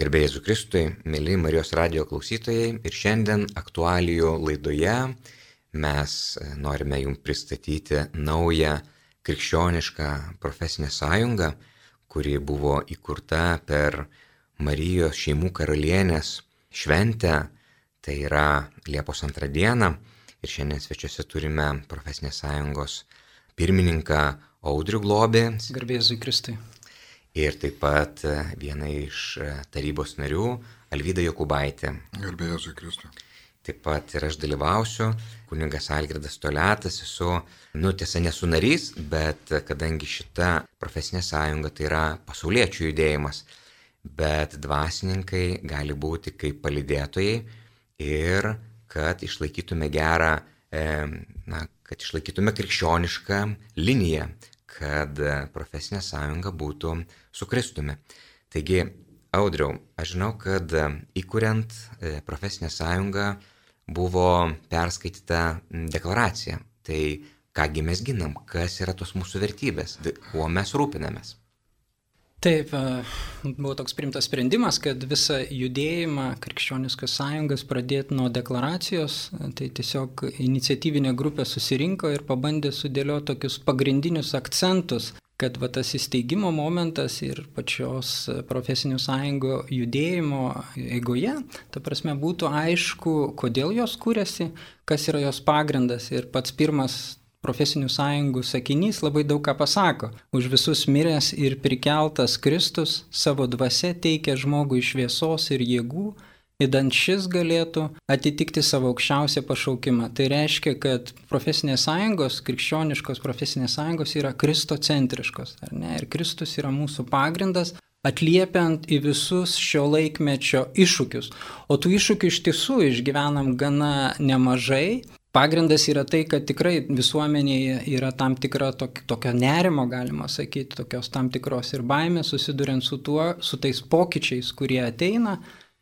Gerbėjai Zukristui, mėly Marijos radio klausytojai ir šiandien aktualijų laidoje mes norime jums pristatyti naują krikščionišką profesinę sąjungą, kuri buvo įkurta per Marijos šeimų karalienės šventę, tai yra Liepos antrą dieną. Ir šiandien svečiuose turime profesinės sąjungos pirmininką Audrių Globį. Garbėjai Zukristui ir taip pat e, viena iš e, tarybos narių Alvyda Jokubaitė. Garbėjai Jėzui Kristui. Taip pat ir aš dalyvausiu, kuningas Algirdas Toletas, esu, nu tiesa, nesu narys, bet kadangi šita profesinė sąjunga tai yra pasauliečių judėjimas, bet dvasininkai gali būti kaip palidėtojai ir kad išlaikytume gerą, e, na, kad išlaikytume krikščionišką liniją, kad profesinė sąjunga būtų su Kristumi. Taigi, Audriau, aš žinau, kad įkuriant e, profesinę sąjungą buvo perskaityta deklaracija. Tai kągi mes ginam, kas yra tos mūsų vertybės, kuo mes rūpinamės. Taip, buvo toks primtas sprendimas, kad visą judėjimą krikščioniškas sąjungas pradėti nuo deklaracijos, tai tiesiog iniciatyvinė grupė susirinko ir pabandė sudėlioti tokius pagrindinius akcentus, kad va, tas įsteigimo momentas ir pačios profesinių sąjungų judėjimo eigoje, ta prasme, būtų aišku, kodėl jos kūrėsi, kas yra jos pagrindas. Ir pats pirmas profesinių sąjungų sakinys labai daug ką pasako. Už visus miręs ir prikeltas Kristus savo dvasia teikia žmogui šviesos ir jėgų, įdant šis galėtų atitikti savo aukščiausią pašaukimą. Tai reiškia, kad profesinės sąjungos, krikščioniškos profesinės sąjungos yra kristocentriškos, ar ne? Ir Kristus yra mūsų pagrindas, atliepiant į visus šio laikmečio iššūkius. O tų iššūkių iš tiesų išgyvenam gana nemažai Pagrindas yra tai, kad tikrai visuomenėje yra tam tikra tok, tokio nerimo, galima sakyti, tokios tam tikros ir baimės susiduriant su tuo, su tais pokyčiais, kurie ateina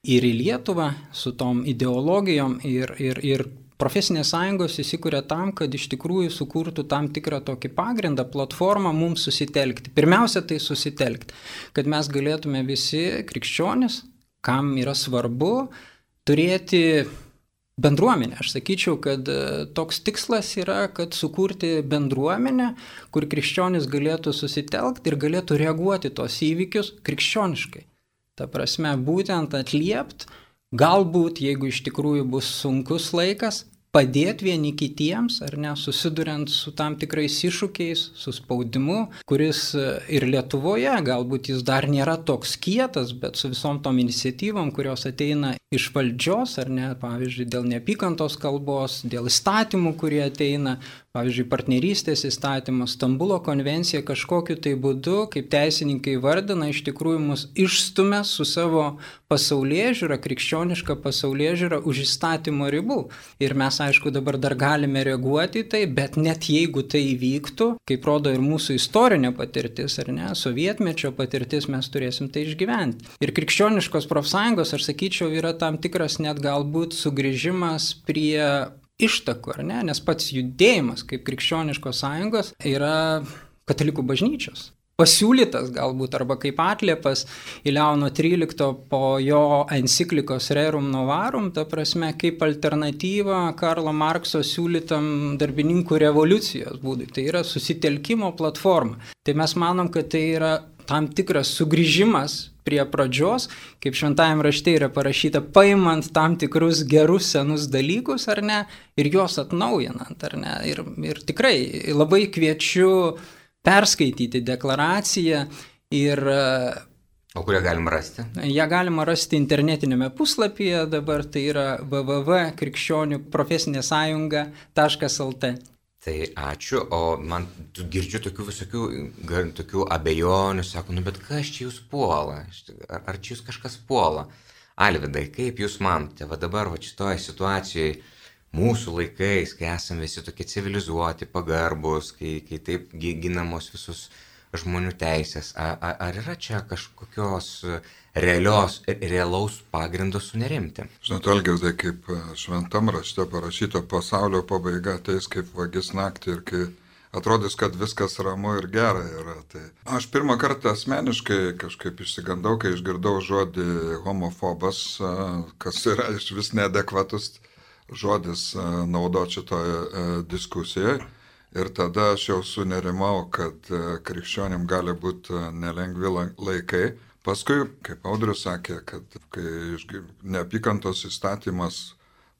ir į Lietuvą, su tom ideologijom ir, ir, ir profesinės sąjungos įsikūrė tam, kad iš tikrųjų sukurtų tam tikrą tokį pagrindą, platformą mums susitelkti. Pirmiausia, tai susitelkti, kad mes galėtume visi krikščionis, kam yra svarbu, turėti bendruomenę. Aš sakyčiau, kad e, toks tikslas yra, kad sukurti bendruomenę, kur krikščionis galėtų susitelkti ir galėtų reaguoti tos įvykius krikščioniškai. Ta prasme, būtent atliept, galbūt, jeigu iš tikrųjų bus sunkus laikas, padėti vieni kitiems, ar ne, susiduriant su tam tikrais iššūkiais, su spaudimu, kuris e, ir Lietuvoje galbūt jis dar nėra toks kietas, bet su visom tom iniciatyvom, kurios ateina iš valdžios, ar ne, pavyzdžiui, dėl neapykantos kalbos, dėl įstatymų, kurie ateina, pavyzdžiui, partnerystės įstatymas, Stambulo konvencija kažkokiu tai būdu, kaip teisininkai vardina, iš tikrųjų mus išstumia su savo pasaulyje žiūra, krikščioniška pasaulyje žiūra už įstatymo ribų. Ir mes, aišku, dabar dar galime reaguoti į tai, bet net jeigu tai įvyktų, kaip rodo ir mūsų istorinė patirtis, ar ne, sovietmečio patirtis, mes turėsim tai išgyventi. Ir krikščioniškos profsąjungos, aš sakyčiau, yra tam tikras net galbūt sugrįžimas prie ištakų, ar ne, nes pats judėjimas kaip krikščioniškos sąjungos yra katalikų bažnyčios pasiūlytas galbūt arba kaip atliepas į Leono XIII po jo enciklikos Rerum Novarum, ta prasme kaip alternatyva Karlo Markso siūlytam darbininkų revoliucijos būdui. Tai yra susitelkimo platforma. Tai mes manom, kad tai yra tam tikras sugrįžimas prie pradžios, kaip šventajame rašte yra parašyta, paimant tam tikrus gerus senus dalykus ar ne ir juos atnaujinant ar ne. Ir, ir tikrai labai kviečiu perskaityti deklaraciją ir O kurią galima rasti? Ją galima rasti internetinėme puslapyje, dabar tai yra www.krikščionių profesinė sąjunga.lt. Tai ačiū, o man girdžiu tokių visokių, tokių abejonių, sako, nu bet kas čia jūs puola, ar, ar čia jūs kažkas puola? Alvidai, kaip jūs manote, va dabar va šitoje situacijoje mūsų laikais, kai esame visi tokie civilizuoti, pagarbus, kai, kai taip ginamos visus žmonių teisės, ar, ar yra čia kažkokios realios, realaus pagrindo sunerimti? Žinot, Algirdai, kaip šventam rašte parašyta, pasaulio pabaiga ateis kaip vagis naktį ir kai atrodys, kad viskas ramu ir gera yra. Tai aš pirmą kartą asmeniškai kažkaip išsigandau, kai išgirdau žodį homofobas, kas yra iš vis neadekvatus žodis naudoti šitoje diskusijoje. Ir tada aš jau sunerimau, kad krikščionim gali būti nelengvi laikai. Paskui, kaip Audrius sakė, kad kai neapykantos įstatymas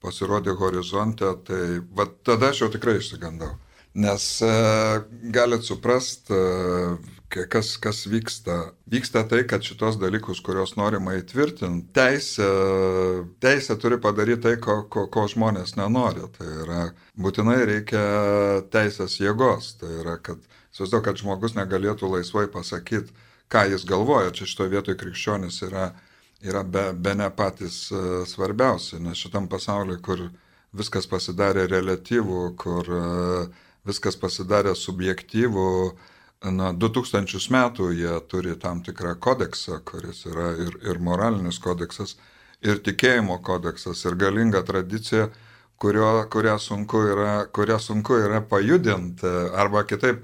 pasirodė horizonte, tai va tada aš jau tikrai išsigandau. Nes e, galit suprast, e, kas, kas vyksta. Vyksta tai, kad šitos dalykus, kuriuos norima įtvirtinti, teisė, teisė turi padaryti tai, ko, ko, ko žmonės nenori. Tai yra, būtinai reikia teisės jėgos. Tai yra, kad, susidu, kad žmogus negalėtų laisvai pasakyti, ką jis galvoja. Čia šitoje vietoje krikščionis yra, yra be, be ne patys e, svarbiausi, nes šitam pasauliu, kur viskas pasidarė relatyvų, kur uh, viskas pasidarė subjektyvų. Na, 2000 metų jie turi tam tikrą kodeksą, kuris yra ir, ir moralinis kodeksas, ir tikėjimo kodeksas, ir galinga tradicija, kurio, kurią, sunku yra, kurią sunku yra pajudinti, arba kitaip,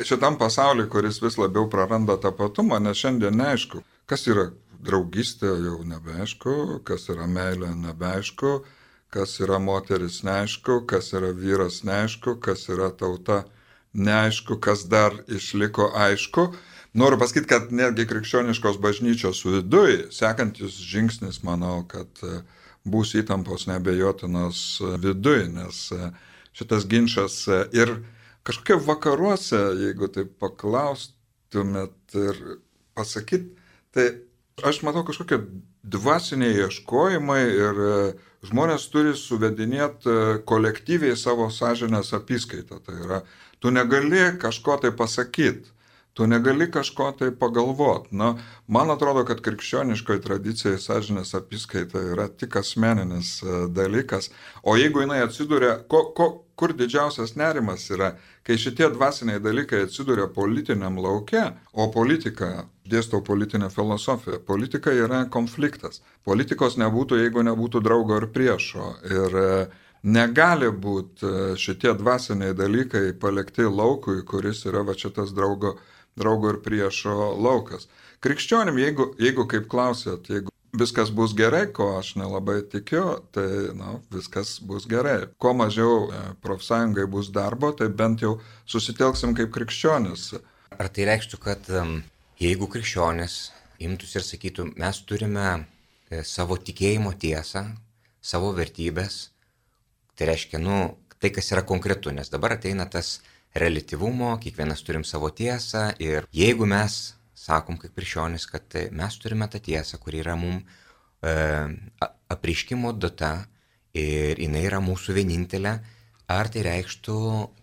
šitam pasauliu, kuris vis labiau praranda tapatumą, nes šiandien neaišku, kas yra draugystė, jau nebeaišku, kas yra meilė, nebeaišku, kas yra moteris neaišku, kas yra vyras neaišku, kas yra tauta. neaišku, kas dar išliko aišku. Noriu pasakyti, kad netgi krikščioniškos bažnyčios viduje sekantis žingsnis, manau, kad e, bus įtampos nebejotinos viduje, nes e, šitas ginčas e, ir kažkokie vakaruose, jeigu tai paklaustumėt ir pasakyt, tai aš matau kažkokie dvasiniai ieškojimai ir žmonės turi suvedinėti e, kolektyviai savo sąžinės apskaitą. Tai yra, tu negali kažko tai pasakyti, tu negali kažko tai pagalvoti. Na, man atrodo, kad krikščioniškoji tradicija sąžinės apskaita yra tik asmeninis e, dalykas. O jeigu jinai atsiduria, ko, ko, kur didžiausias nerimas yra, kai šitie dvasiniai dalykai atsiduria politiniam laukia, o politika, dėstau politinę filosofiją, politika yra konfliktas. Politikos nebūtų, jeigu nebūtų draugo ir priešo. Ir e, negali būti e, šitie dvasiniai dalykai palikti laukui, kuris yra va šitas draugo, draugo ir priešo laukas. Krikščionim, jeigu, jeigu kaip klausėt, jeigu viskas bus gerai, ko aš nelabai tikiu, tai na, viskas bus gerai. Kuo mažiau e, profsąjungai bus darbo, tai bent jau susitelksim kaip krikščionis. Ar tai reikštų, kad jeigu krikščionis imtųsi ir sakytų, mes turime e, savo tikėjimo tiesą, savo vertybės, tai reiškia, nu, tai kas yra konkretu, nes dabar ateina tas relativumo, kiekvienas turim savo tiesą ir jeigu mes sakom kaip krikščionis, kad mes turime tą tiesą, kuri yra mums e, apriškimo data ir jinai yra mūsų vienintelė, ar tai reikštų,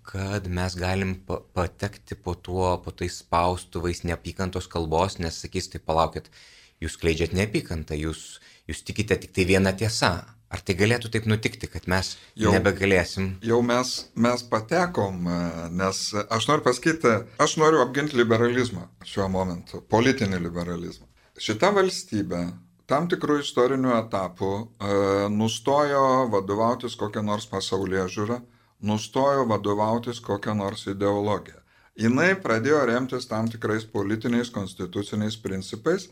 kad mes galim patekti po tuo, po tais spaustuvais neapykantos kalbos, nes sakys, tai palaukit, jūs kleidžiat neapykantą, jūs, jūs tikite tik tai vieną tiesą. Ar tai galėtų taip nutikti, kad mes jau, nebegalėsim? Jau mes, mes patekom, e, nes aš noriu pasakyti, aš noriu apginti liberalizmą šiuo momentu, politinį liberalizmą. Šita valstybė tam tikrų istorinių etapų e, nustojo vadovautis kokią nors pasaulyje žiūrą, nustojo vadovautis kokią nors ideologiją. Jis pradėjo remtis tam tikrais politiniais konstituciniais principais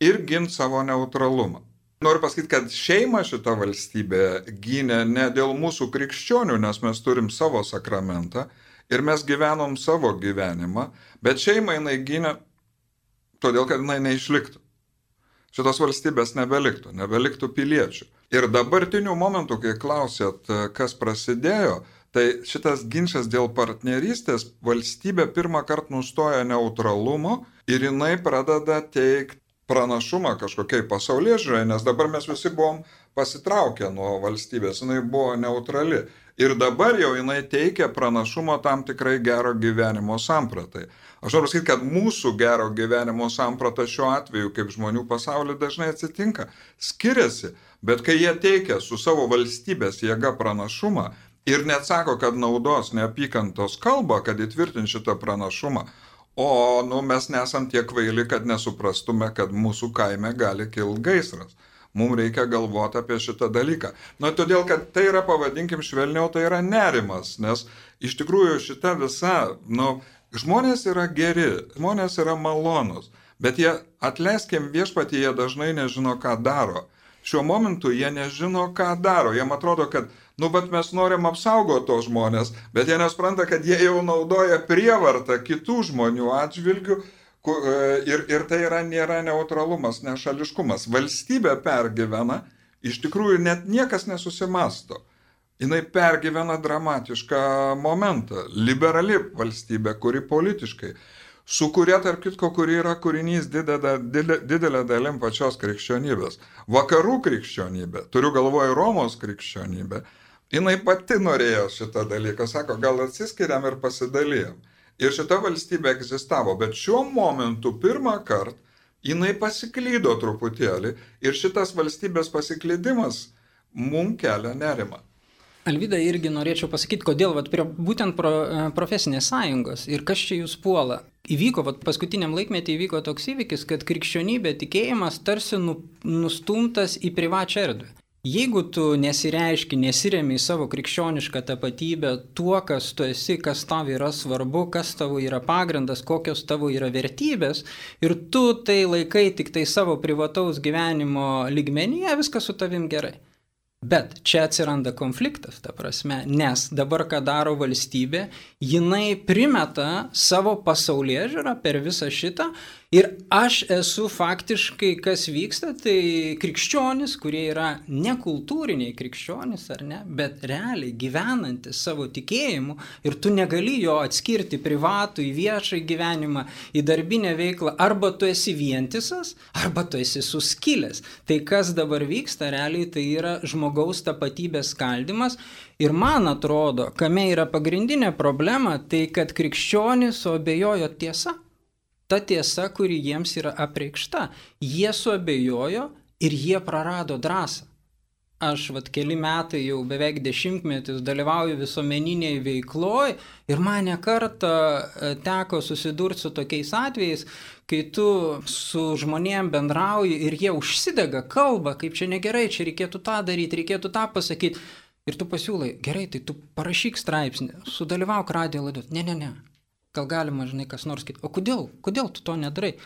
ir ginti savo neutralumą. Noriu pasakyti, kad šeima šita valstybė gynė ne dėl mūsų krikščionių, nes mes turim savo sakramentą ir mes gyvenom savo gyvenimą, bet šeima jinai gynė todėl, kad jinai neišliktų. Šitos valstybės nebeliktų, nebeliktų piliečių. Ir dabartiniu momentu, kai klausėt, kas prasidėjo, tai šitas ginčas dėl partnerystės valstybė pirmą kartą nustoja neutralumo ir jinai pradeda teikti pranašumą kažkokiai pasaulyje žiūrai, nes dabar mes visi buvom pasitraukę nuo valstybės, jinai buvo neutrali. Ir dabar jau jinai teikia pranašumo tam tikrai gero gyvenimo sampratai. Aš noriu pasakyti, kad mūsų gero gyvenimo samprata šiuo atveju, kaip žmonių pasaulyje dažnai atsitinka, skiriasi, bet kai jie teikia su savo valstybės jėga pranašumą ir net sako, kad naudos neapykantos kalbą, kad įtvirtint šitą pranašumą, O nu, mes nesam tiek kvaili, kad nesuprastume, kad mūsų kaime gali kilti gaisras. mums reikia galvoti apie šitą dalyką. Na, todėl, kad tai yra, pavadinkim švelniau, tai yra nerimas, nes iš tikrųjų šita visa, nu, žmonės yra geri, žmonės yra malonus, bet jie, atleiskim viešpatį, jie dažnai nežino, ką daro. Šiuo momentu jie nežino, ką daro. Jiem atrodo, kad, nu, bet mes norim apsaugoti tos žmonės, bet jie nespranta, kad jie jau naudoja prievartą kitų žmonių atžvilgių E, ir, ir tai yra, nėra neutralumas, nešališkumas. Valstybė pergyvena, iš tikrųjų net niekas nesusimasto. Jis pergyvena dramatišką momentą. Liberali valstybė, kuri politiškai, su kuria, tarp kitko, kuri yra kūrinys didelė, didelė, dalim pačios krikščionybės. Vakarų krikščionybė, turiu galvoje Romos krikščionybė, jinai pati norėjo šitą dalyką, sako, gal atsiskiriam ir pasidalijam. Ir šita valstybė egzistavo, bet šiuo momentu pirmą kartą jinai pasiklydo truputėlį ir šitas valstybės pasiklydimas mums kelia nerimą. Alvyda irgi norėčiau pasakyti, kodėl vat, prie, būtent pro, e, profesinės sąjungos ir kas čia jūs puola. Įvyko, vat, paskutiniam laikmetį įvyko toks įvykis, kad krikščionybė tikėjimas tarsi nu, nustumtas į privačią erdvę. Jeigu tu nesireiški, nesiremi į savo krikščionišką tapatybę tuo, kas tu esi, kas tau yra svarbu, kas tavo yra pagrindas, kokios tavo yra vertybės, ir tu tai laikai tik tai savo privataus gyvenimo lygmenyje, viskas su tavim gerai. Bet čia atsiranda konfliktas, ta prasme, nes dabar ką daro valstybė, jinai primeta savo pasaulyje žiūrą per visą šitą Ir aš esu faktiškai, kas vyksta, tai krikščionis, kurie yra nekultūriniai krikščionis, ar ne, bet realiai gyvenantis savo tikėjimu ir tu negali jo atskirti privatų į viešą gyvenimą, į darbinę veiklą, arba tu esi vientisas, arba tu esi suskilęs. Tai kas dabar vyksta, realiai tai yra žmogaus tapatybės skaldimas Ir man atrodo, kame yra pagrindinė problema, tai kad krikščionis suabejojo tiesa ta tiesa, kuri jiems yra apreikšta. Jie suabejojo ir jie prarado drąsą. Aš vat keli metai jau beveik dešimtmetis dalyvauju visuomeniniai veikloj ir man nekarta e, teko susidurti su tokiais atvejais, kai tu su žmonėm bendrauji ir jie užsidega, kalba, kaip čia negerai, čia reikėtų tą daryti, reikėtų tą pasakyti. Ir tu pasiūlai, gerai, tai tu parašyk straipsnį, sudalyvauk radijo laidos. Ne, ne, ne, gal galima, žinai, kas nors kit. O kodėl, kodėl tu to nedarai?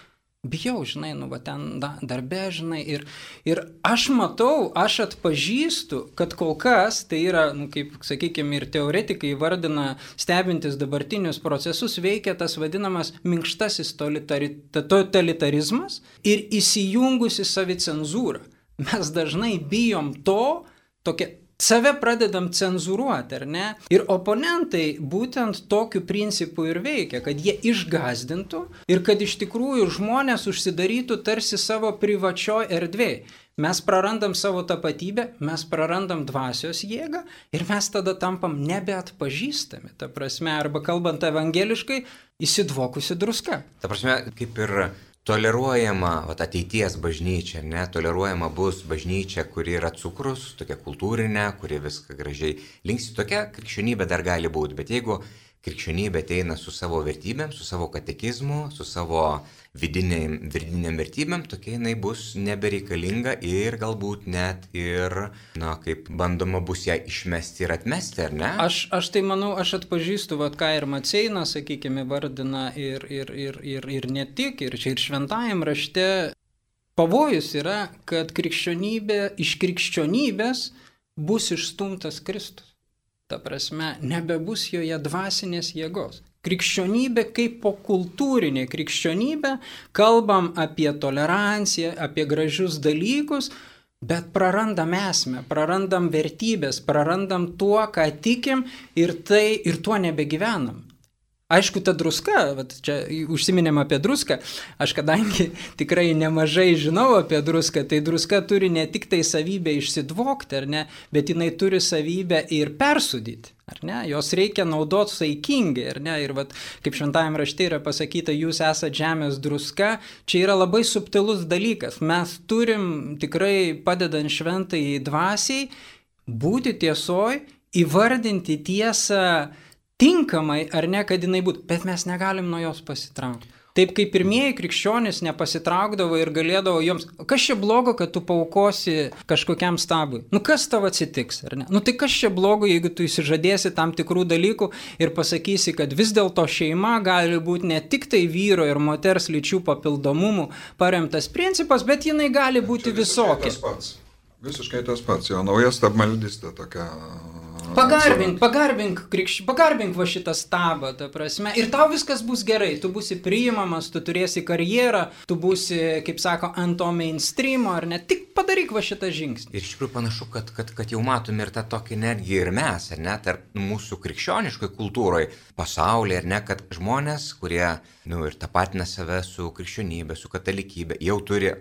Bijau, žinai, nu, va ten da, darbe, žinai, ir, ir aš matau, aš atpažįstu, kad kol kas, tai yra, nu, kaip, sakykime, ir teoretikai vardina, stebintis dabartinius procesus, veikia tas vadinamas minkštasis totalitarizmas ir įsijungusi savicenzūra. Mes dažnai bijom to, tokia save pradedam cenzuruoti, ar ne? Ir oponentai būtent tokiu principu ir veikia, kad jie išgazdintų ir kad iš tikrųjų žmonės užsidarytų tarsi savo privačioj erdvėje. Mes prarandam savo tapatybę, mes prarandam dvasios jėgą ir mes tada tampam nebeatpažįstami. Ta prasme, arba kalbant evangeliškai, įsidvokusi druska. Ta prasme, kaip ir toleruojama vat, ateities bažnyčia, ne, toleruojama bus bažnyčia, kuri yra cukrus, tokia kultūrinė, kuri viską gražiai linksi, tokia krikščionybė dar gali būti, bet jeigu krikščionybė ateina su savo vertybėm, su savo katekizmu, su savo vidiniam, vidiniam vertybėm, tokia jinai bus nebereikalinga ir galbūt net ir, na, kaip bandoma bus ją išmesti ir atmesti, ar ne? Aš, aš tai manau, aš atpažįstu, vad ką ir Maceina, sakykime, vardina ir, ir, ir, ir, ir ne tik, ir čia ir šventajam rašte. Pavojus yra, kad krikščionybė iš krikščionybės bus išstumtas Kristus. Ta prasme, nebebus joje dvasinės jėgos. Krikščionybė kaip po kultūrinė krikščionybė, kalbam apie toleranciją, apie gražius dalykus, bet prarandam esmę, prarandam vertybės, prarandam tuo, ką tikim ir, tai, ir tuo nebegyvenam. Aišku, ta druska, čia užsiminėm apie druską, aš kadangi tikrai nemažai žinau apie druską, tai druska turi ne tik tai savybę išsidvokti, ar ne, bet jinai turi savybę ir persudyti. Ar ne? Jos reikia naudoti saikingai, ar ne? Ir vat, kaip šventajame rašte yra pasakyta, jūs esate žemės druska, čia yra labai subtilus dalykas. Mes turim tikrai padedant šventai dvasiai būti tiesoj, įvardinti tiesą, tinkamai ar ne, kad jinai būtų, bet mes negalim nuo jos pasitraukti. Taip kaip pirmieji krikščionys nepasitraukdavo ir galėdavo joms, kas čia blogo, kad tu paukosi kažkokiam stabui? Nu kas tavo atsitiks, ar ne? Nu tai kas čia blogo, jeigu tu įsižadėsi tam tikrų dalykų ir pasakysi, kad vis dėlto šeima gali būti ne tik tai vyro ir moters lyčių papildomumų paremtas principas, bet jinai gali būti visokia. Visiškai tas pats, jo nauja stabmaldystė tokia Pagarbink, pagarbink, krikšč... pagarbink va šitą stabą, ta prasme. Ir tau viskas bus gerai, tu būsi priimamas, tu turėsi karjerą, tu būsi, kaip sako, ant to mainstreamo, ar ne? Tik padaryk va šitą žingsnį. Ir iš tikrųjų panašu, kad, kad, kad jau matom ir tą tokį netgi ir mes, ar ne, tarp mūsų krikščioniškoj kultūroje, pasaulyje, ar ne, kad žmonės, kurie, nu, ir tapatina save su krikščionybė, su katalikybė, jau turi,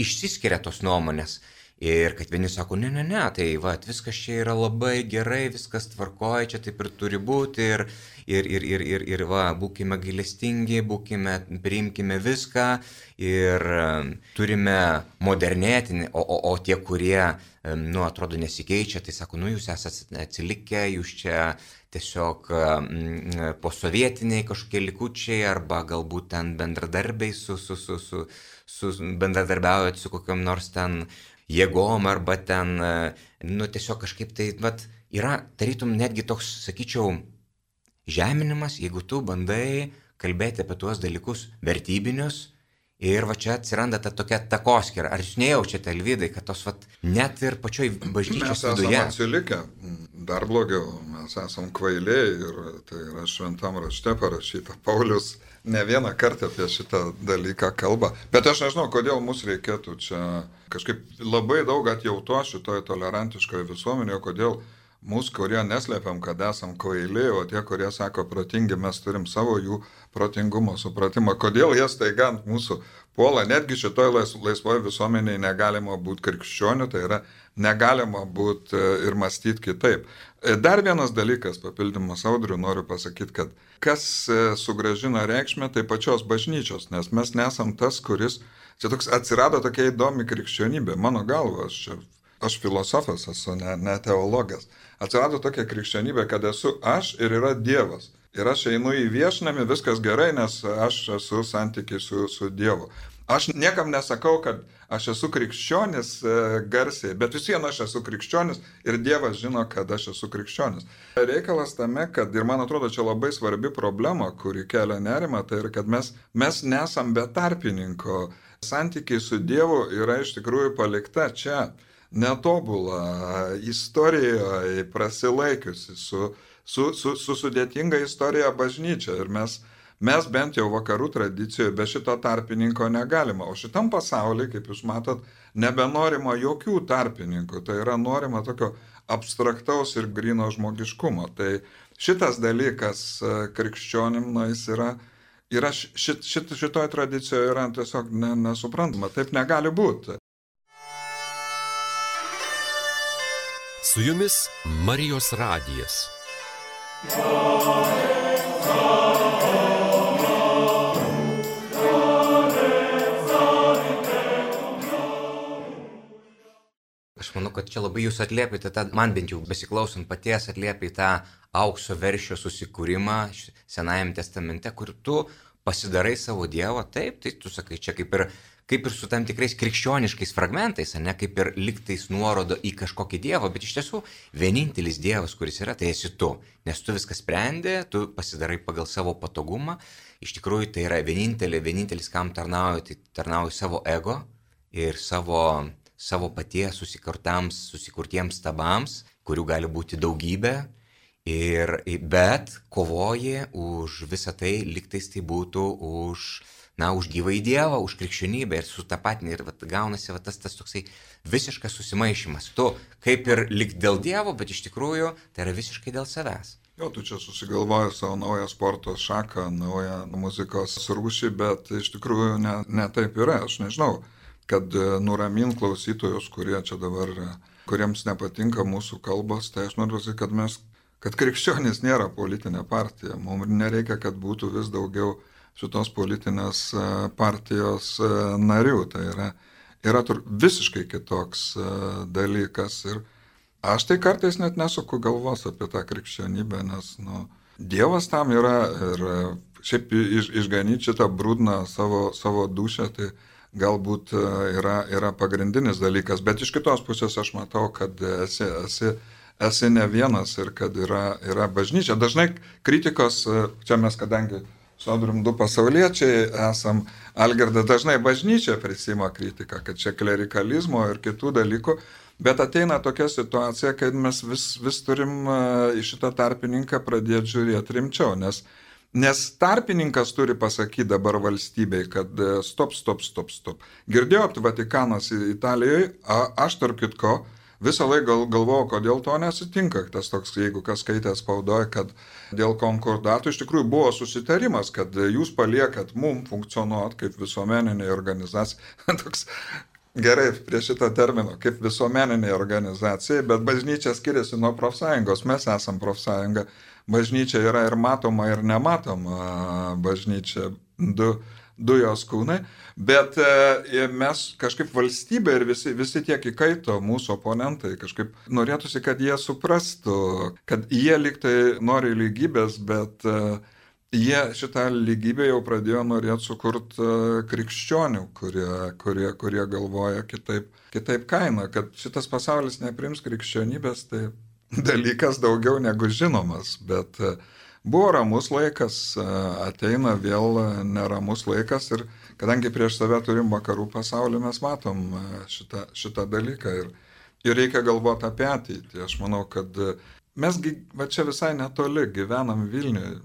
išsiskiria tos nuomonės. Ir kad vieni sako, ne, ne, ne, tai va, viskas čia yra labai gerai, viskas tvarkoja, čia taip ir turi būti. Ir, ir, ir, ir, ir, ir va, būkime gailestingi, būkime, priimkime viską. Ir turime modernėti, o, o, o tie, kurie, nu, atrodo, nesikeičia, tai sako, nu, jūs esate atsilikę, jūs čia tiesiog posovietiniai kažkokie likučiai arba galbūt ten bendradarbiai su, su, su, su, su bendradarbiaujat su kokiam nors ten jėgom arba ten, e, nu tiesiog kažkaip tai, vat, yra tarytum netgi toks, sakyčiau, žeminimas, jeigu tu bandai kalbėti apie tuos dalykus vertybinius. Ir va čia atsiranda ta tokia takoskira. Ar jūs nejaučiate, Elvidai, kad tos vat, net ir pačioj bažnyčios viduje. Mes esame atsilikę, dar blogiau, mes esame kvailiai ir tai yra šventam rašte parašyta. Paulius ne vieną kartą apie šitą dalyką kalba. Bet aš nežinau, kodėl mus reikėtų čia kažkaip labai daug atjauto šitoje tolerantiškoje visuomenėje, kodėl mūsų, kurie neslėpiam, kad esam kvaili, o tie, kurie sako protingi, mes turim savo jų protingumo supratimą, kodėl jie staiga ant mūsų puola, netgi šitoje lais, laisvoje visuomenėje negalima būti krikščioniu, tai yra negalima būti e, ir mąstyti kitaip. E, dar vienas dalykas, papildymas audrių, noriu pasakyti, kad kas e, sugražina reikšmę, tai pačios bažnyčios, nes mes nesam tas, kuris, čia toks atsirado tokia įdomi krikščionybė, mano galva, aš, čia, aš filosofas esu, ne, ne teologas, atsirado tokia krikščionybė, kad esu aš ir yra Dievas. Ir aš einu į viešnamį, viskas gerai, nes aš esu santykiai su, su Dievu. Aš niekam nesakau, kad aš esu krikščionis e, garsiai, bet vis vien aš esu krikščionis ir Dievas žino, kad aš esu krikščionis. Reikalas tame, kad ir man atrodo čia labai svarbi problema, kuri kelia nerimą, tai yra, kad mes, mes nesam be tarpininko. Santykiai su Dievu yra iš tikrųjų palikta čia, netobula istorijoje, prasilaikiusi su, su, su, su sudėtinga istorija bažnyčia. Ir mes Mes bent jau vakarų tradicijoje be šito tarpininko negalima. O šitam pasaulyje, kaip jūs matot, nebenorima jokių tarpininkų. Tai yra norima tokio abstraktaus ir grino žmogiškumo. Tai šitas dalykas e, krikščionim, na, jis yra, yra šit, šit, šitoje tradicijoje yra tiesiog ne, nesuprantama. Taip negali būti. Su jumis Marijos radijas. Aš manau, kad čia labai jūs atliepite, tą, man bent jau besiklausant paties atliepite tą aukso veršio susikūrimą Senajame testamente, kur tu pasidarai savo Dievą, taip, tai tu sakai, čia kaip ir, kaip ir su tam tikrais krikščioniškais fragmentais, ne kaip ir liktais nuorodo į kažkokį Dievą, bet iš tiesų vienintelis Dievas, kuris yra, tai esi tu, nes tu viską sprendi, tu pasidarai pagal savo patogumą, iš tikrųjų tai yra vienintelė, vienintelis, kam tarnauji, tai tarnauji savo ego ir savo savo paties susikurtiems stabams, kurių gali būti daugybė, ir, bet kovoji už visą tai, liktais tai būtų už, na, už gyvą į Dievą, už krikščionybę ir su tą patinį. Ir vat, gaunasi vat, tas, tas toksai visiškas susimaišymas. Tu kaip ir lik dėl Dievo, bet iš tikrųjų tai yra visiškai dėl savęs. Jo, tu čia susigalvoji savo naują sporto šaką, naują muzikos rūšį, bet iš tikrųjų ne, ne taip yra, aš nežinau kad e, nuramint klausytojus, kurie čia dabar, e, kuriems nepatinka mūsų kalbos, tai aš noriu pasakyti, kad mes, kad krikščionys nėra politinė partija. Mums nereikia, kad būtų vis daugiau šitos politinės e, partijos narių. Tai yra, yra visiškai kitoks dalykas. Ir aš tai kartais net nesuku galvos apie tą krikščionybę, nes, nu, Dievas tam yra ir šiaip iš, išganyti šitą brūdną savo, savo dušę, tai galbūt e, yra, yra pagrindinis dalykas. Bet iš kitos pusės aš matau, kad esi, esi, esi ne vienas ir kad yra, yra bažnyčia. Dažnai kritikos, e, čia mes kadangi sodrum du pasauliečiai esam, Algerda dažnai bažnyčia prisima kritiką, kad čia klerikalizmo ir kitų dalykų. Bet ateina tokia situacija, kad mes vis, vis turim e, į šitą tarpininką pradėti žiūrėti rimčiau, nes Nes tarpininkas turi pasakyti dabar valstybei, kad e, stop, stop, stop, stop. Girdėjot, Vatikanas Italijoje, aš tarp kitko visą laiką gal, galvojau, kodėl to nesitinka. Tas toks, jeigu kas skaitė spaudoje, kad dėl konkordatų iš tikrųjų buvo susitarimas, kad jūs paliekat mum funkcionuoti kaip visuomeninė organizacija. toks Gerai, prie šito termino, kaip visuomeninė organizacija, bet bažnyčia skiriasi nuo profsąjungos, mes esam profsąjunga bažnyčia yra ir matoma, ir nematoma bažnyčia, du, du jos kūnai, bet e, mes kažkaip valstybė ir visi, visi tiek įkaito mūsų oponentai, kažkaip norėtųsi, kad jie suprastų, kad jie liktai nori lygybės, bet e, jie šitą lygybę jau pradėjo norėti sukurti e, krikščionių, kurie, kurie, kurie galvoja kitaip, kitaip kainą, kad šitas pasaulis neprims krikščionybės, tai dalykas daugiau negu žinomas, bet e, buvo ramus laikas, ateina vėl neramus laikas ir kadangi prieš save turim vakarų pasaulį, mes matom šitą, šitą dalyką ir, ir reikia galvoti apie ateitį. Aš manau, kad mesgi va čia visai netoli gyvenam Vilniuje,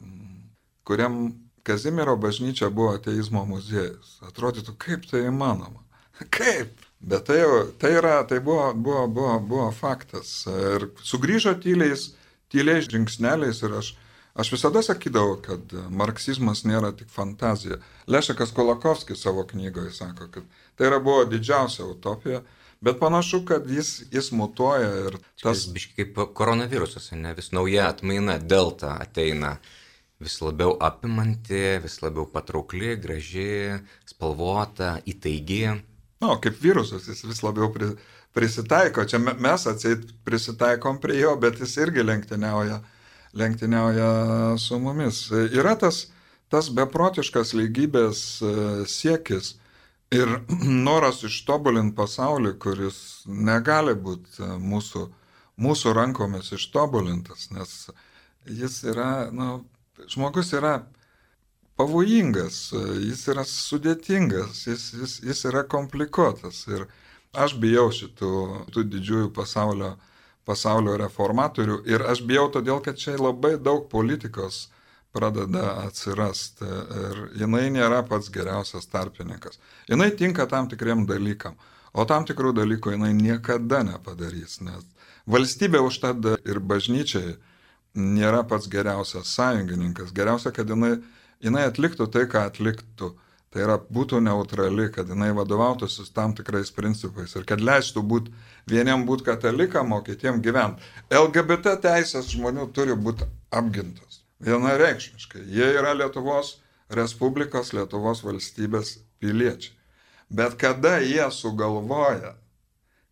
kuriam Kazimiero bažnyčia buvo ateizmo muziejus. Atrodytų, kaip tai įmanoma. Kaip? Bet tai, tai, yra, tai buvo, buvo, buvo, buvo faktas. Ir sugrįžo tyliais, tyliais žingsneliais ir aš, aš visada sakydavau, kad marksizmas nėra tik fantazija. Lešekas Kolakovskis savo knygoje sako, kad tai yra buvo didžiausia utopija, bet panašu, kad jis, jis mutuoja ir tas... Biškai kaip koronavirusas, ne vis nauja atmaina, delta ateina vis labiau apimanti, vis labiau patraukli, graži, spalvota, įtaigi nu, kaip virusas, jis vis labiau pri, prisitaiko. Čia mes atseit prisitaikom prie jo, bet jis irgi lenktyniauja, lenktyniauja su mumis. Yra tas, tas beprotiškas lygybės e, siekis ir noras ištobulinti pasaulį, kuris negali būti e, mūsų, mūsų rankomis ištobulintas, nes jis yra, nu, žmogus yra pavojingas, jis yra sudėtingas, jis, jis, jis yra komplikuotas. Ir aš bijau šitų tų didžiųjų pasaulio, pasaulio reformatorių ir aš bijau todėl, kad čia labai daug politikos pradeda atsirasti ir jinai nėra pats geriausias tarpininkas. Jinai tinka tam tikriem dalykam, o tam tikrų dalykų jinai niekada nepadarys, nes valstybė užtat ir bažnyčiai nėra pats geriausias sąjungininkas. Geriausia, kad jinai jinai atliktų tai, ką atliktų. Tai yra būtų neutrali, kad jinai vadovautųsi tam tikrais principais ir kad leistų būti vieniem būti katalikam, o kitiem gyventi. LGBT teisės žmonių turi būti apgintos. Vienareikšmiškai. Jie yra Lietuvos Respublikos, Lietuvos valstybės piliečiai. Bet kada jie sugalvoja,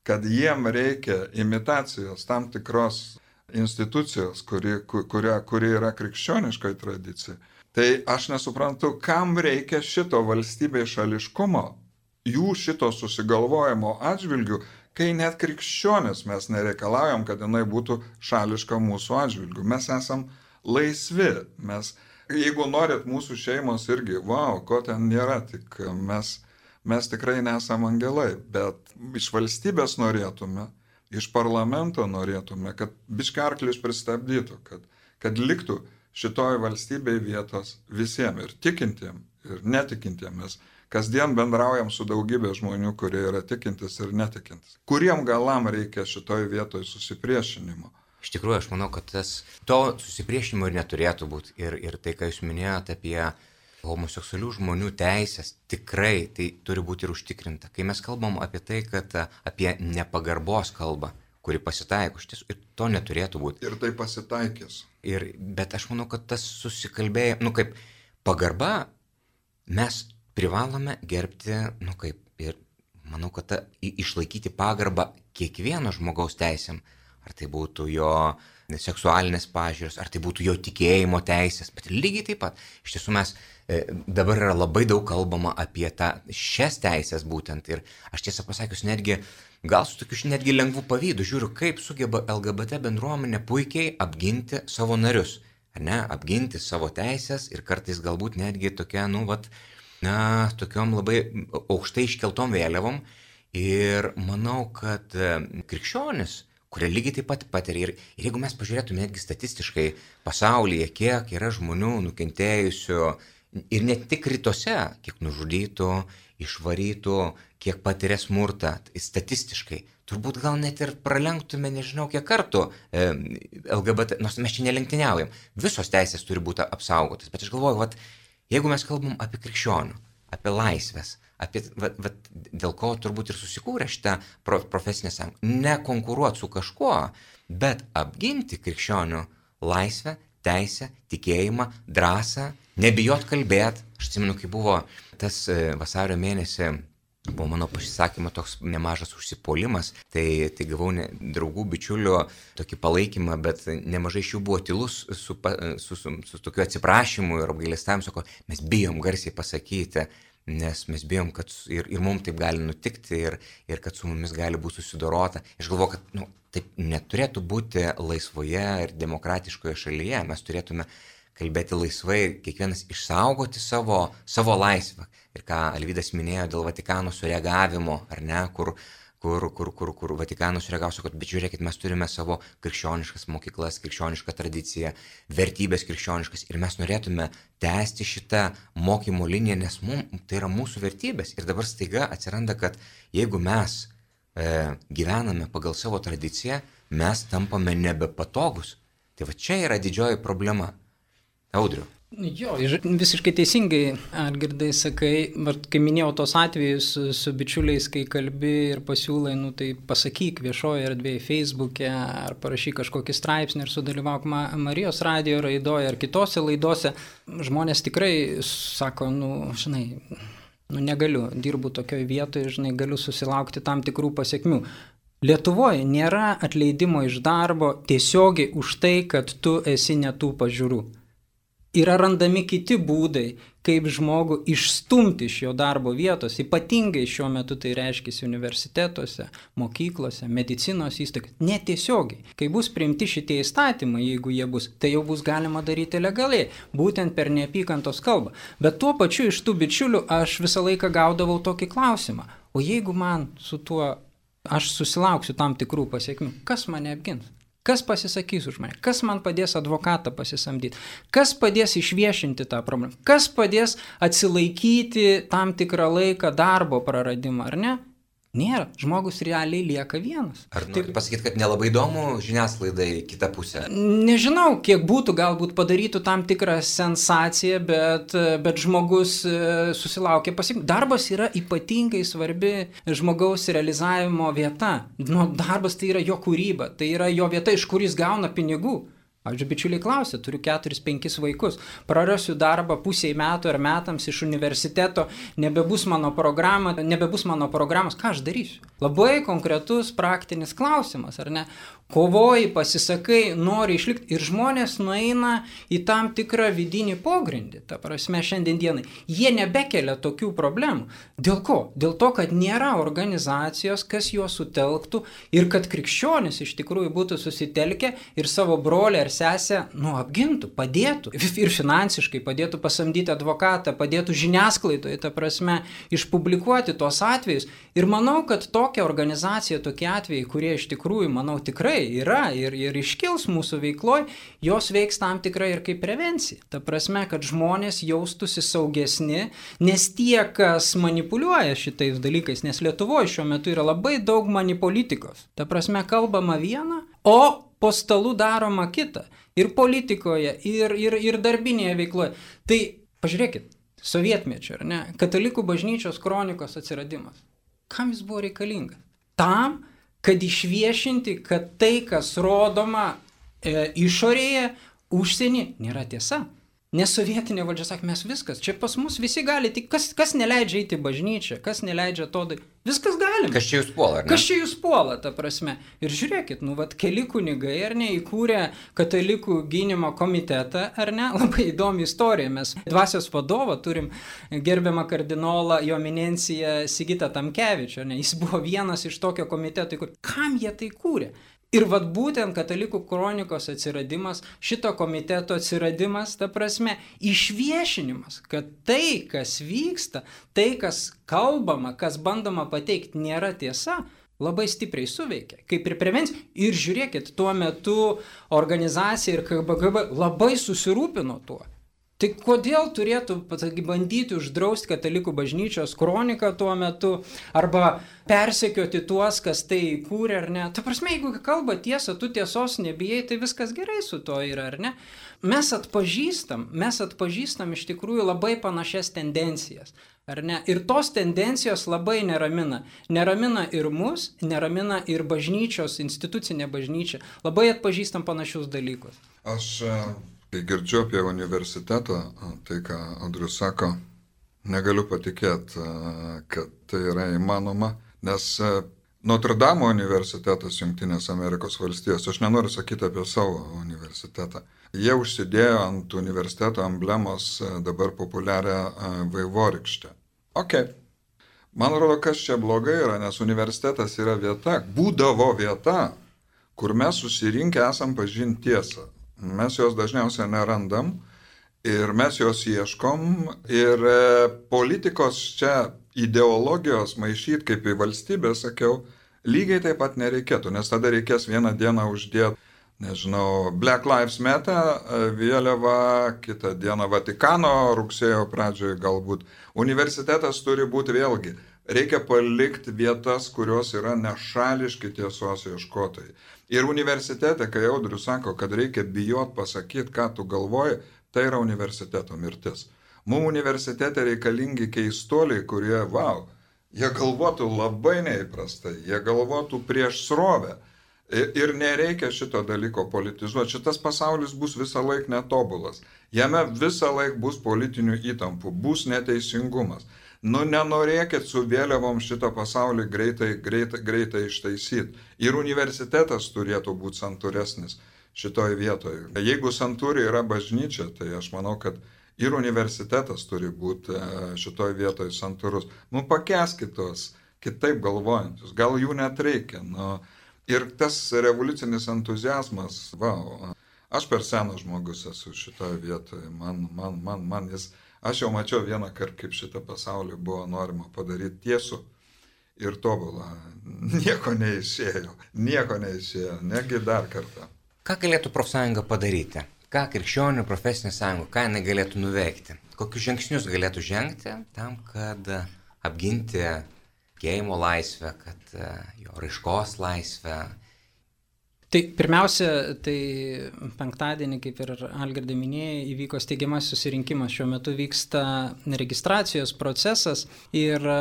kad jiem reikia imitacijos tam tikros institucijos, kuri, kuri, kuri yra krikščioniškai tradicija, Tai aš nesuprantu, kam reikia šito valstybės šališkumo, jų šito susigalvojimo atžvilgių, kai net krikščionis mes nereikalaujam, kad jinai būtų šališka mūsų atžvilgių. Mes esam laisvi. Mes, jeigu norit mūsų šeimos irgi, wow, ko ten nėra, tik mes, mes tikrai nesam angelai, bet iš valstybės norėtume, iš parlamento norėtume, kad biškarklius pristabdytų, kad, kad liktų šitoj valstybėje vietos visiems ir tikintiem, ir netikintiem. Mes kasdien bendraujam su daugybė žmonių, kurie yra tikintis ir netikintis. Kuriem galam reikia šitoj vietoj susipriešinimo? Iš tikrųjų, aš manau, kad tas, to susipriešinimo ir neturėtų būti. Ir, ir tai, ką jūs minėjote apie homoseksualių žmonių teisės, tikrai tai turi būti ir užtikrinta. Kai mes kalbam apie tai, kad apie nepagarbos kalbą, kuri pasitaiko, iš tiesų, ir to neturėtų būti. Ir tai pasitaikys. Ir, bet aš manau, kad tas susikalbėjimas, nu kaip pagarba, mes privalome gerbti, nu kaip, ir manau, kad ta, išlaikyti pagarbą kiekvieno žmogaus teisėm, ar tai būtų jo seksualinės pažiūros, ar tai būtų jo tikėjimo teisės, bet lygiai taip pat. Iš tiesų mes e, dabar yra labai daug kalbama apie tą, šias teisės būtent ir aš tiesą pasakius netgi, gal su tokiu netgi lengvu pavydu žiūriu, kaip sugeba LGBT bendruomenė puikiai apginti savo narius, ar ne, apginti savo teisės ir kartais galbūt netgi tokia, nu, vat, na, tokiom labai aukštai iškeltom vėliavom. Ir manau, kad e, krikščionis, kurie lygiai taip pat patiria. Ir, ir jeigu mes pažiūrėtume netgi statistiškai pasaulyje, kiek yra žmonių nukentėjusių ir ne tik rytuose, kiek nužudytų, išvarytų, kiek patiria smurtą, tai statistiškai, turbūt gal net ir pralenktume nežinau kiek kartų e, LGBT, nors mes čia nelenktyniaujam, visos teisės turi būti apsaugotas, bet aš galvoju, vat, jeigu mes kalbam apie krikščionių, apie laisvės, apie, va, va, dėl ko turbūt ir susikūrė šitą pro, profesinę sąjungą. Ne konkuruoti su kažkuo, bet apginti krikščionių laisvę, teisę, tikėjimą, drąsą, nebijot kalbėti. Aš atsimenu, kai buvo tas e, vasario mėnesį buvo mano pasisakymo toks nemažas užsipuolimas, tai, tai gavau ne, draugų, bičiulių tokį palaikymą, bet nemažai iš jų buvo tylus su, su, su, su, tokiu atsiprašymu ir apgailestavimu, sako, mes bijom garsiai pasakyti, nes mes bijom, kad ir, ir mums taip gali nutikti, ir, ir kad su mumis gali būti susidorota. Aš galvoju, kad nu, taip neturėtų būti laisvoje ir demokratiškoje šalyje. Mes turėtume kalbėti laisvai ir kiekvienas išsaugoti savo, savo laisvę. Ir ką Alvydas minėjo dėl Vatikano sureagavimo, ar ne, kur kur, kur, kur, kur Vatikanas reagavo, kad bet žiūrėkit, mes turime savo krikščioniškas mokyklas, krikščionišką tradiciją, vertybės krikščioniškas ir mes norėtume tęsti šitą mokymo liniją, nes mum, tai yra mūsų vertybės. Ir dabar staiga atsiranda, kad jeigu mes e, gyvename pagal savo tradiciją, mes tampame nebepatogus. Tai va čia yra didžioji problema. Audriu. Jo, visiškai teisingai, Algirdai, sakai, bet kai minėjau tos atvejus su, su bičiuliais, kai kalbi ir pasiūlai, nu tai pasakyk viešoje erdvėje, Facebook'e, ar parašyk kažkokį straipsnį ir sudalyvauk Ma Marijos radio raidoje ar kitose laidose, žmonės tikrai sako, nu, žinai, nu negaliu, dirbu tokioje vietoje, žinai, galiu susilaukti tam tikrų pasiekmių. Lietuvoje nėra atleidimo iš darbo tiesiogiai už tai, kad tu esi netų pažiūrų yra randami kiti būdai, kaip žmogų išstumti iš jo darbo vietos, ypatingai šiuo metu tai reiškia universitetuose, mokyklose, medicinos įstaigose, netiesiogiai. Kai bus priimti šitie įstatymai, jeigu jie bus, tai jau bus galima daryti legaliai, būtent per neapykantos kalbą. Bet tuo pačiu iš tų bičiulių aš visą laiką gaudavau tokį klausimą, o jeigu man su tuo aš susilauksiu tam tikrų pasiekmių, kas mane apgins? Kas pasisakys už mane? Kas man padės advokatą pasisamdyti? Kas padės išviešinti tą problemą? Kas padės atsilaikyti tam tikrą laiką darbo praradimą, ar ne? Nėra, žmogus realiai lieka vienas. Ar taip pasakyti, kad nelabai įdomu žiniasklaidai kitą pusę? Nežinau, kiek būtų, galbūt padarytų tam tikrą sensaciją, bet, bet žmogus e, susilaukė pasiekimų. Darbas yra ypatingai svarbi žmogaus realizavimo vieta. Nu, darbas tai yra jo kūryba, tai yra jo vieta, iš kur jis gauna pinigų. Pavyzdžiui, bičiuliai klausė, turiu 4-5 vaikus, prarasiu darbą pusiai metų ar metams iš universiteto, nebebus mano programa, nebebus mano programos, ką aš darysiu? Labai konkretus praktinis klausimas, ar ne? Kovoji, pasisakai, nori išlikti ir žmonės nueina į tam tikrą vidinį pogrindį. Ta prasme, šiandien dienai jie nebekelia tokių problemų. Dėl ko? Dėl to, kad nėra organizacijos, kas juos sutelktų ir kad krikščionis iš tikrųjų būtų susitelkę ir savo brolį ar sesę, nu, apgintų, padėtų ir finansiškai padėtų pasamdyti advokatą, padėtų žiniasklaidoje, ta prasme, išpublikuoti tos atvejus. Ir manau, kad tokia organizacija, tokie atvejai, kurie iš tikrųjų, manau, tikrai yra ir, ir iškils mūsų veikloj, jos veiks tam tikrai ir kaip prevencija. Ta prasme, kad žmonės jaustųsi saugesni, nes tie, kas manipuliuoja šitais dalykais, nes Lietuvoje šiuo metu yra labai daug manipolitikos. Ta prasme, kalbama viena, o po stalu daroma kita. Ir politikoje, ir, ir, ir darbinėje veikloje. Tai pažiūrėkit, sovietmečio, ar ne, katalikų bažnyčios kronikos atsiradimas. Kam jis buvo reikalingas? Tam, kad išviešinti, kad tai, kas rodoma e, išorėje, užsienį, nėra tiesa. Nes sovietinė valdžia sakė, mes viskas, čia pas mus visi gali, tik kas, kas neleidžia eiti į bažnyčią, kas neleidžia to daryti, viskas galima. Kas čia jūs puola, ar ne? Kas čia jūs puola, ta prasme. Ir žiūrėkit, nu, vad, keli kunigai, ar ne, įkūrė katalikų gynimo komitetą, ar ne, labai įdomi istorija. Mes dvasios vadovą turim gerbiamą kardinolą, jo eminenciją Sigitą Tamkevičią, ne, jis buvo vienas iš tokio komiteto, kur kam jie tai kūrė? Ir vad būtent katalikų kronikos atsiradimas, šito komiteto atsiradimas, ta prasme, išviešinimas, kad tai, kas vyksta, tai, kas kalbama, kas bandoma pateikti, nėra tiesa, labai stipriai suveikia, kaip ir prevencija. Ir žiūrėkit, tuo metu organizacija ir KBGB labai susirūpino tuo. Tai kodėl turėtų pasaky, bandyti uždrausti katalikų bažnyčios kroniką tuo metu arba persekioti tuos, kas tai kūrė ar ne? Ta prasme, jeigu kalba tiesa, tu tiesos nebijai, tai viskas gerai su to yra, ar ne? Mes atpažįstam, mes atpažįstam iš tikrųjų labai panašias tendencijas. Ar ne? Ir tos tendencijos labai neramina. Neramina ir mus, neramina ir bažnyčios, institucinė bažnyčia. Labai atpažįstam panašius dalykus. Aš Kai girdžiu apie universitetą, tai ką Andrius sako, negaliu patikėti, kad tai yra įmanoma, nes Notre Dame universitetas Junktinės Amerikos valstijos, aš nenoriu sakyti apie savo universitetą, jie užsidėjo ant universiteto emblemos dabar populiarią vaivorykštę. Ok. Man atrodo, kas čia blogai yra, nes universitetas yra vieta, būdavo vieta, kur mes susirinkę esam pažinti tiesą. Mes jos dažniausiai nerandam ir mes jos ieškom ir e, politikos čia ideologijos maišyti kaip į valstybę, sakiau, lygiai taip pat nereikėtų, nes tada reikės vieną dieną uždėti, nežinau, Black Lives Matter e, vėliavą, kitą dieną Vatikano rugsėjo pradžioje galbūt. Universitetas turi būti vėlgi reikia palikti vietas, kurios yra nešališki tiesos ieškotojai. Ir universitete, kai Audrius sako, kad reikia bijot pasakyti, ką tu galvoji, tai yra universiteto mirtis. Mums universitete reikalingi keistuoliai, kurie, wow, jie galvotų labai neįprastai, jie galvotų prieš srovę. Ir nereikia šito dalyko politizuoti. Šitas pasaulis bus visą laiką netobulas. Jame visą laiką bus politinių įtampų, bus neteisingumas. Nu, nenorėkit su vėliavom šitą pasaulį greitai, greitai, greitai ištaisyti. Ir universitetas turėtų būti santūresnis šitoje vietoje. Jeigu santūri yra bažnyčia, tai aš manau, kad ir universitetas turi būti e, šitoje vietoje santūrus. Nu, pakeskit tos kitaip galvojančius, gal jų net reikia. Nu, ir tas revoliucinis entuzijazmas, wow, aš per senas žmogus esu šitoje vietoje, man, man, man, man jis Aš jau mačiau vieną kartą, kaip šitą pasaulį buvo norima padaryti tiesų ir tobulą. Nieko neišėjo, nieko neišėjo, negi dar kartą. Ką galėtų profsąjunga padaryti? Ką krikščionių profesinė sąjunga, ką jinai galėtų nuveikti? Kokius žingsnius galėtų žengti tam, kad apginti tikėjimo laisvę, kad jo raiškos laisvę, Tai pirmiausia, tai penktadienį, kaip ir Algirdai minėjai, įvyko steigiamas susirinkimas. Šiuo metu vyksta registracijos procesas ir e,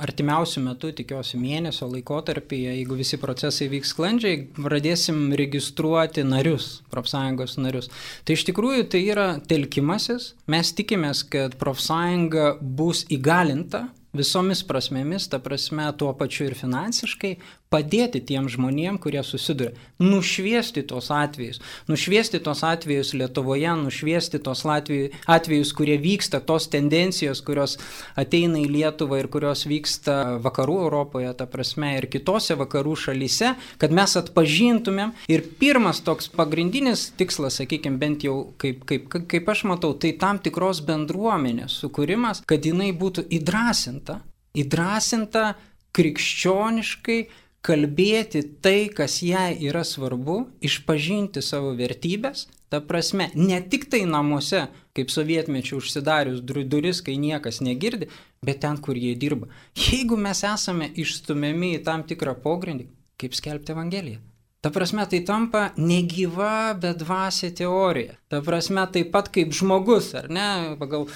artimiausių metų, tikiuosi mėnesio laikotarpyje, jeigu visi procesai vyks sklandžiai, pradėsim registruoti narius, profsąjungos narius. Tai iš tikrųjų tai yra telkimasis. Mes tikimės, kad profsąjunga bus įgalinta visomis prasmėmis, ta prasme tuo pačiu ir finansiškai, padėti tiem žmonėm, kurie susiduria, nušviesti tos atvejus, nušviesti tos atvejus Lietuvoje, nušviesti tos atvejus, kurie vyksta, tos tendencijos, kurios ateina į Lietuvą ir kurios vyksta vakarų Europoje, ta prasme, ir kitose vakarų šalyse, kad mes atpažintumėm. Ir pirmas toks pagrindinis tikslas, sakykime, bent jau kaip, kaip, kaip aš matau, tai tam tikros bendruomenės sukūrimas, kad jinai būtų įdrasinta, įdrasinta krikščioniškai kalbėti tai, kas jai yra svarbu, išpažinti savo vertybės, ta prasme, ne tik tai namuose, kaip sovietmečių užsidarius duris, kai niekas negirdi, bet ten, kur jie dirba. Jeigu mes esame išstumiami į tam tikrą pogrindį, kaip skelbti Evangeliją. Ta prasme, tai tampa negyva, bet dvasia teorija. Ta prasme, taip pat kaip žmogus, ar ne, pagal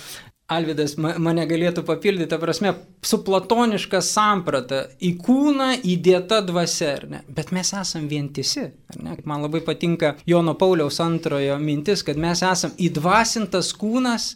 Alvidas mane galėtų papildyti, ta prasme, su platoniška samprata, į kūną įdėta dvasia, ar ne? Bet mes esam vientisi, ar ne? Man labai patinka Jono Pauliaus antrojo mintis, kad mes esam įdvasintas kūnas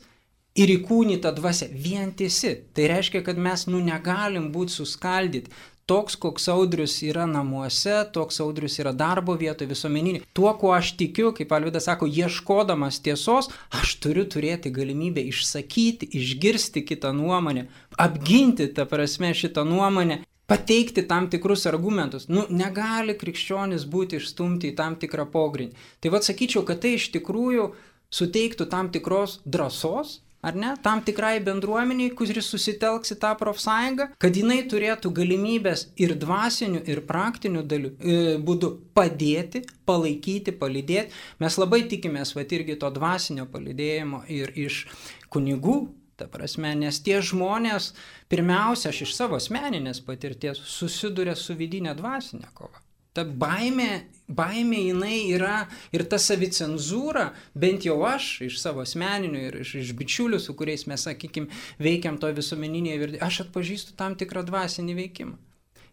ir įkūnyta dvasia, vientisi. Tai reiškia, kad mes, nu, negalim būti suskaldyti toks, koks audrius yra namuose, toks audrius yra darbo vietoje, visuomeninė. Tuo, kuo aš tikiu, kaip Alvidas sako, ieškodamas tiesos, aš turiu turėti galimybę išsakyti, išgirsti kitą nuomonę, apginti, ta prasme, šitą nuomonę pateikti tam tikrus argumentus. Nu, negali krikščionis būti išstumti į tam tikrą pogrindį. Tai vad sakyčiau, kad tai iš tikrųjų suteiktų tam tikros drąsos, ar ne, tam tikrai bendruomeniai, kuris susitelks į tą profsąjungą, kad jinai turėtų galimybės ir dvasinių, ir praktinių dalių, e, būdų padėti, palaikyti, palydėti. Mes labai tikimės, va irgi to dvasinio palydėjimo ir iš kunigų, ta prasme, nes tie žmonės, pirmiausia, aš iš savo asmeninės patirties susiduria su vidinė dvasinė kova. Ta baimė baimė jinai yra ir ta savicenzūra, bent jau aš iš savo asmeninių ir iš, iš bičiulių, su kuriais mes, sakykime, veikiam to visuomeninėje virdėje, aš atpažįstu tam tikrą dvasinį veikimą.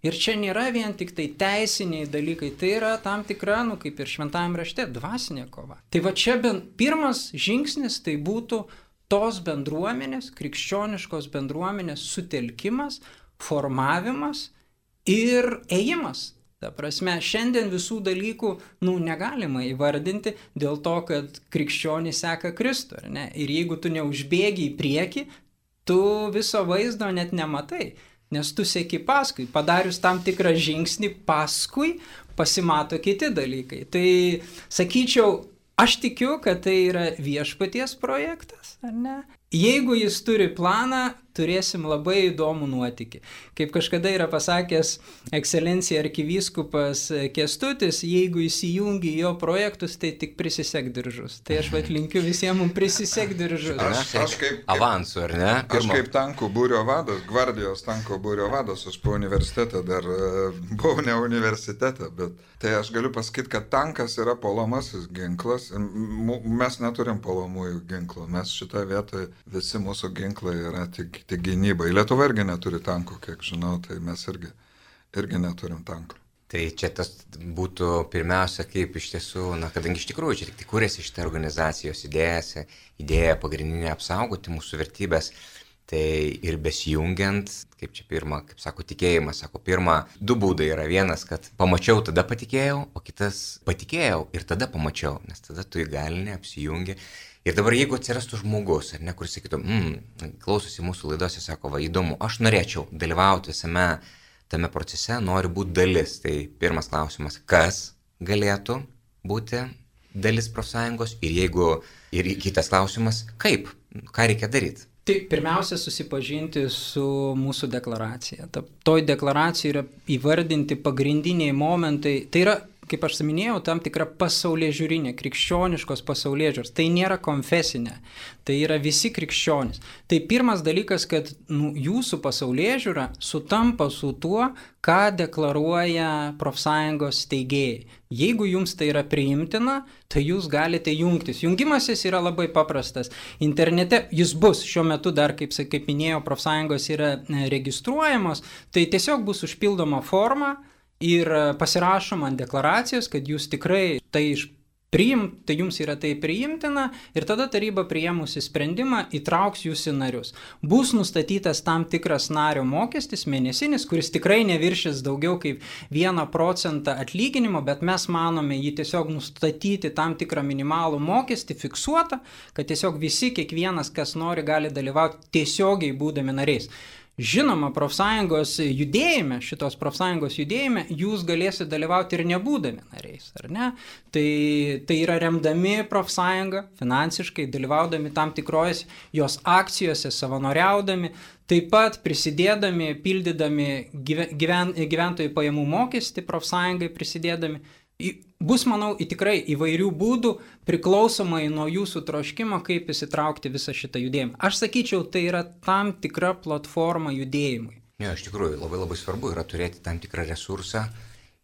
Ir čia nėra vien tik tai teisiniai dalykai, tai yra tam tikra, nu kaip ir šventajame rašte, dvasinė kova. Tai va čia bent pirmas žingsnis tai būtų tos bendruomenės, krikščioniškos bendruomenės sutelkimas, formavimas ir ėjimas Ta prasme, šiandien visų dalykų, nu, negalima įvardinti dėl to, kad krikščionys seka Kristų, ar ne? Ir jeigu tu neužbėgi į priekį, tu viso vaizdo net nematai, nes tu sėki paskui. Padarius tam tikrą žingsnį paskui, pasimato kiti dalykai. Tai sakyčiau, aš tikiu, kad tai yra viešpaties projektas, ar ne? Jeigu jis turi planą, turėsim labai įdomų nuotykį. Kaip kažkada yra pasakęs ekscelencija arkivyskupas Kestutis, jeigu įsijungi jo projektus, tai tik prisisek diržus. Tai aš vat linkiu visiems mums prisisek diržus. Aš, aš kaip, kaip avansų, ar ne? Pirmo. Aš kaip tankų būrio vadas, gvardijos tankų būrio vadas, aš po universitetą dar e, buvau ne universitete, bet tai aš galiu pasakyti, kad tankas yra polomasis ginklas. Mes neturim polomųjų ginklų. Mes šitoje vietoje visi mūsų ginklai yra tik tik gynybai. Lietuva irgi neturi tankų, kiek žinau, tai mes irgi, irgi neturim tankų. Tai čia tas būtų pirmiausia, kaip iš tiesų, na, kadangi iš tikrųjų čia tik tai kūrėsi šitą organizacijos idėjas, idėja pagrindinė apsaugoti mūsų vertybės, tai ir besijungiant, kaip čia pirmą, kaip sako, tikėjimas, sako, pirmą, du būdai yra vienas, kad pamačiau, tada patikėjau, o kitas patikėjau ir tada pamačiau, nes tada tu įgalinė, apsijungi Ir dabar jeigu atsirastų žmogus, ar ne, kuris sakytų, mm, klausosi mūsų laidos ir sako, va įdomu, aš norėčiau dalyvauti visame tame procese, noriu būti dalis. Tai pirmas klausimas, kas galėtų būti dalis profsąjungos ir jeigu, ir kitas klausimas, kaip, ką reikia daryti. Tai pirmiausia, susipažinti su mūsų deklaracija. Ta, toj deklaracijai yra įvardinti pagrindiniai momentai. Tai yra kaip aš minėjau, tam tikra pasaulyje žiūrinė, krikščioniškos pasaulyje žiūros. Tai nėra konfesinė, tai yra visi krikščionys. Tai pirmas dalykas, kad nu, jūsų pasaulyje žiūra sutampa su tuo, ką deklaruoja profsąjungos steigėjai. Jeigu jums tai yra priimtina, tai jūs galite jungtis. Jungimasis yra labai paprastas. Internete jis bus, šiuo metu dar, kaip, kaip minėjau, profsąjungos yra e, registruojamos, tai tiesiog bus užpildoma forma, ir e, pasirašom ant deklaracijos, kad jūs tikrai tai iš priim, tai jums yra tai priimtina ir tada taryba priėmusi sprendimą įtrauks jūs į narius. Bus nustatytas tam tikras nario mokestis mėnesinis, kuris tikrai neviršys daugiau kaip 1 procentą atlyginimo, bet mes manome jį tiesiog nustatyti tam tikrą minimalų mokestį fiksuotą, kad tiesiog visi, kiekvienas, kas nori, gali dalyvauti tiesiogiai būdami nariais. Žinoma, profsąjungos judėjime, šitos profsąjungos judėjime, jūs galėsite dalyvauti ir nebūdami nariais, ar ne? Tai, tai yra remdami profsąjungą finansiškai, dalyvaudami tam tikrojose jos akcijose, savanoriaudami, taip pat prisidėdami, pildydami gyven, gyventojų pajamų mokestį profsąjungai prisidėdami Bus, manau, tikrai įvairių būdų priklausomai nuo jūsų troškimo, kaip įsitraukti visą šitą judėjimą. Aš sakyčiau, tai yra tam tikra platforma judėjimui. Ne, iš tikrųjų, labai labai svarbu yra turėti tam tikrą resursą.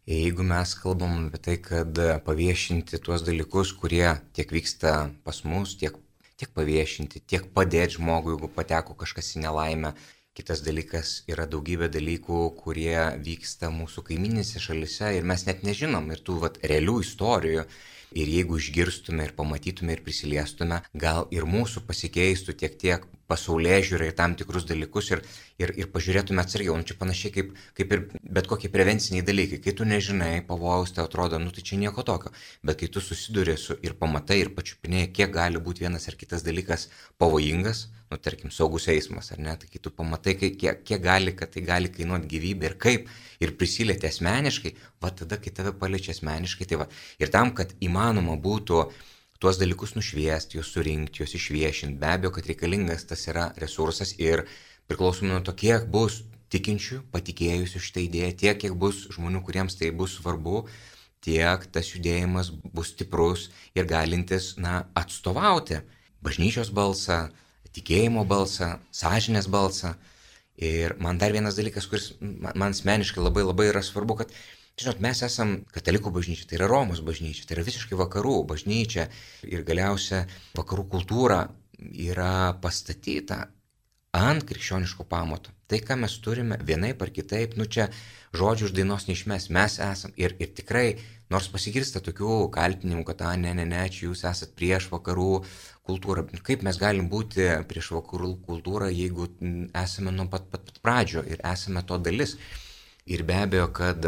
Jeigu mes kalbam apie tai, kad paviešinti tuos dalykus, kurie tiek vyksta pas mus, tiek, tiek paviešinti, tiek padėti žmogui, jeigu pateko kažkas į nelaimę. Kitas dalykas yra daugybė dalykų, kurie vyksta mūsų kaiminėse šalise ir mes net nežinom ir tų vat, realių istorijų. Ir jeigu išgirstume ir pamatytume ir prisiliestume, gal ir mūsų pasikeistų tiek tiek pasaulyje žiūrė į tam tikrus dalykus ir, ir, ir pažiūrėtume atsargiau. Nu, čia panašiai kaip, kaip ir bet kokie prevenciniai dalykai. Kai tu nežinai, pavojus tau atrodo, nu tai čia nieko tokio. Bet kai tu susiduri su ir pamatai ir pačiupinėjai, kiek gali būti vienas ar kitas dalykas pavojingas, nu tarkim, saugus eismas, ar ne, tai kai tu pamatai, kiek, kiek gali, kad tai gali kainuoti gyvybę ir kaip, ir prisilieti asmeniškai, va tada, kai tave paliečia asmeniškai, tai va. Ir tam, kad įmanoma būtų tuos dalykus nušviesti, juos surinkti, juos išviešinti. Be abejo, kad reikalingas tas yra resursas ir priklausomai nuo to, kiek bus tikinčių, patikėjusių šitą idėją, tiek, kiek bus žmonių, kuriems tai bus svarbu, tiek tas judėjimas bus stiprus ir galintis, na, atstovauti bažnyčios balsą, tikėjimo balsą, sąžinės balsą. Ir man dar vienas dalykas, kuris man asmeniškai labai labai yra svarbu, kad Žinot, mes esam katalikų bažnyčia, tai yra Romos bažnyčia, tai yra visiškai vakarų bažnyčia ir galiausia vakarų kultūra yra pastatyta ant krikščioniško pamato. Tai, ką mes turime vienaip ar kitaip, nu čia žodžių iš dainos neišmes, mes esam ir, ir tikrai, nors pasigirsta tokių kaltinimų, kad, a, ne, ne, ne, čia jūs esat prieš vakarų kultūrą, kaip mes galim būti prieš vakarų kultūrą, jeigu esame nuo pat, pat, pat pradžio ir esame to dalis. Ir be abejo, kad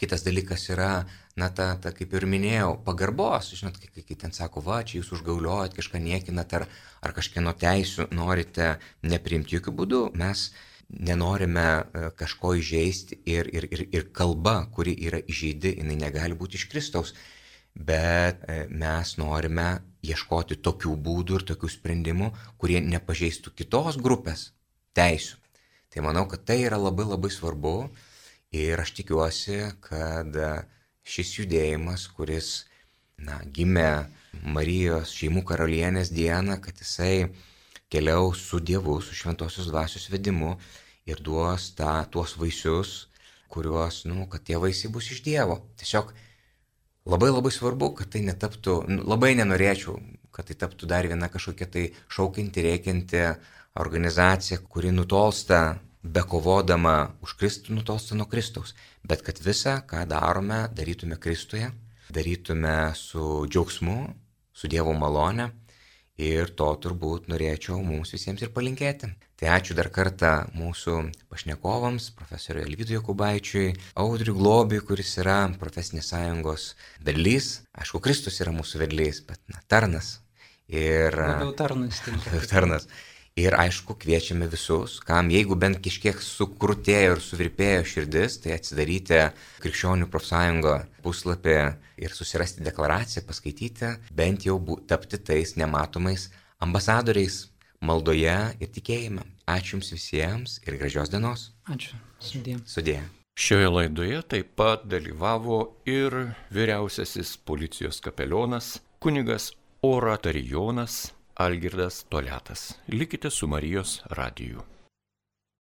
Kitas dalykas yra, na, ta, ta kaip ir minėjau, pagarbos. Žinot, kai, kai, ten sako, va, čia jūs užgauliojat, kažką niekinat ar, ar kažkieno teisų norite neprimti jokių būdų. Mes nenorime e, kažko įžeisti ir, ir, ir, ir kalba, kuri yra įžeidi, jinai negali būti iš Kristaus. Bet e, mes norime ieškoti tokių būdų ir tokių sprendimų, kurie nepažeistų kitos grupės teisų. Tai manau, kad tai yra labai labai svarbu Ir aš tikiuosi, kad šis judėjimas, kuris na, gimė Marijos šeimų karalienės dieną, kad jisai keliaus su Dievu, su šventosios dvasios vedimu ir duos tą, tuos vaisius, kuriuos, nu, kad tie vaisiai bus iš Dievo. Tiesiog labai labai svarbu, kad tai netaptų, nu, labai nenorėčiau, kad tai taptų dar viena kažkokia tai šaukinti, reikianti organizacija, kuri nutolsta bekovodama už Kristų nutolsta nuo Kristaus, bet kad visą, ką darome, darytume Kristuje, darytume su džiaugsmu, su Dievo malone ir to turbūt norėčiau mums visiems ir palinkėti. Tai ačiū dar kartą mūsų pašnekovams, profesoriui Elvidui Jokubaičiui, Audriui Globiui, kuris yra profesinės sąjungos vedlys. Aišku, Kristus yra mūsų vedlys, bet na, tarnas. Ir... Labiau tarnas. Labiau tarnas. Ir aišku, kviečiame visus, kam jeigu bent kažkiek sukrutėjo ir suvirpėjo širdis, tai atsidaryti Krikščionių profsąjungo puslapį ir susirasti deklaraciją, paskaityti, bent jau tapti tais nematomais ambasadoriais maldoje ir tikėjime. Ačiū Jums visiems ir gražios dienos. Ačiū. Sudė. Sudė. Šioje laidoje taip pat dalyvavo ir vyriausiasis policijos kapelionas kunigas Oratarijonas Algirdas Toletas. Likite su Marijos radiju.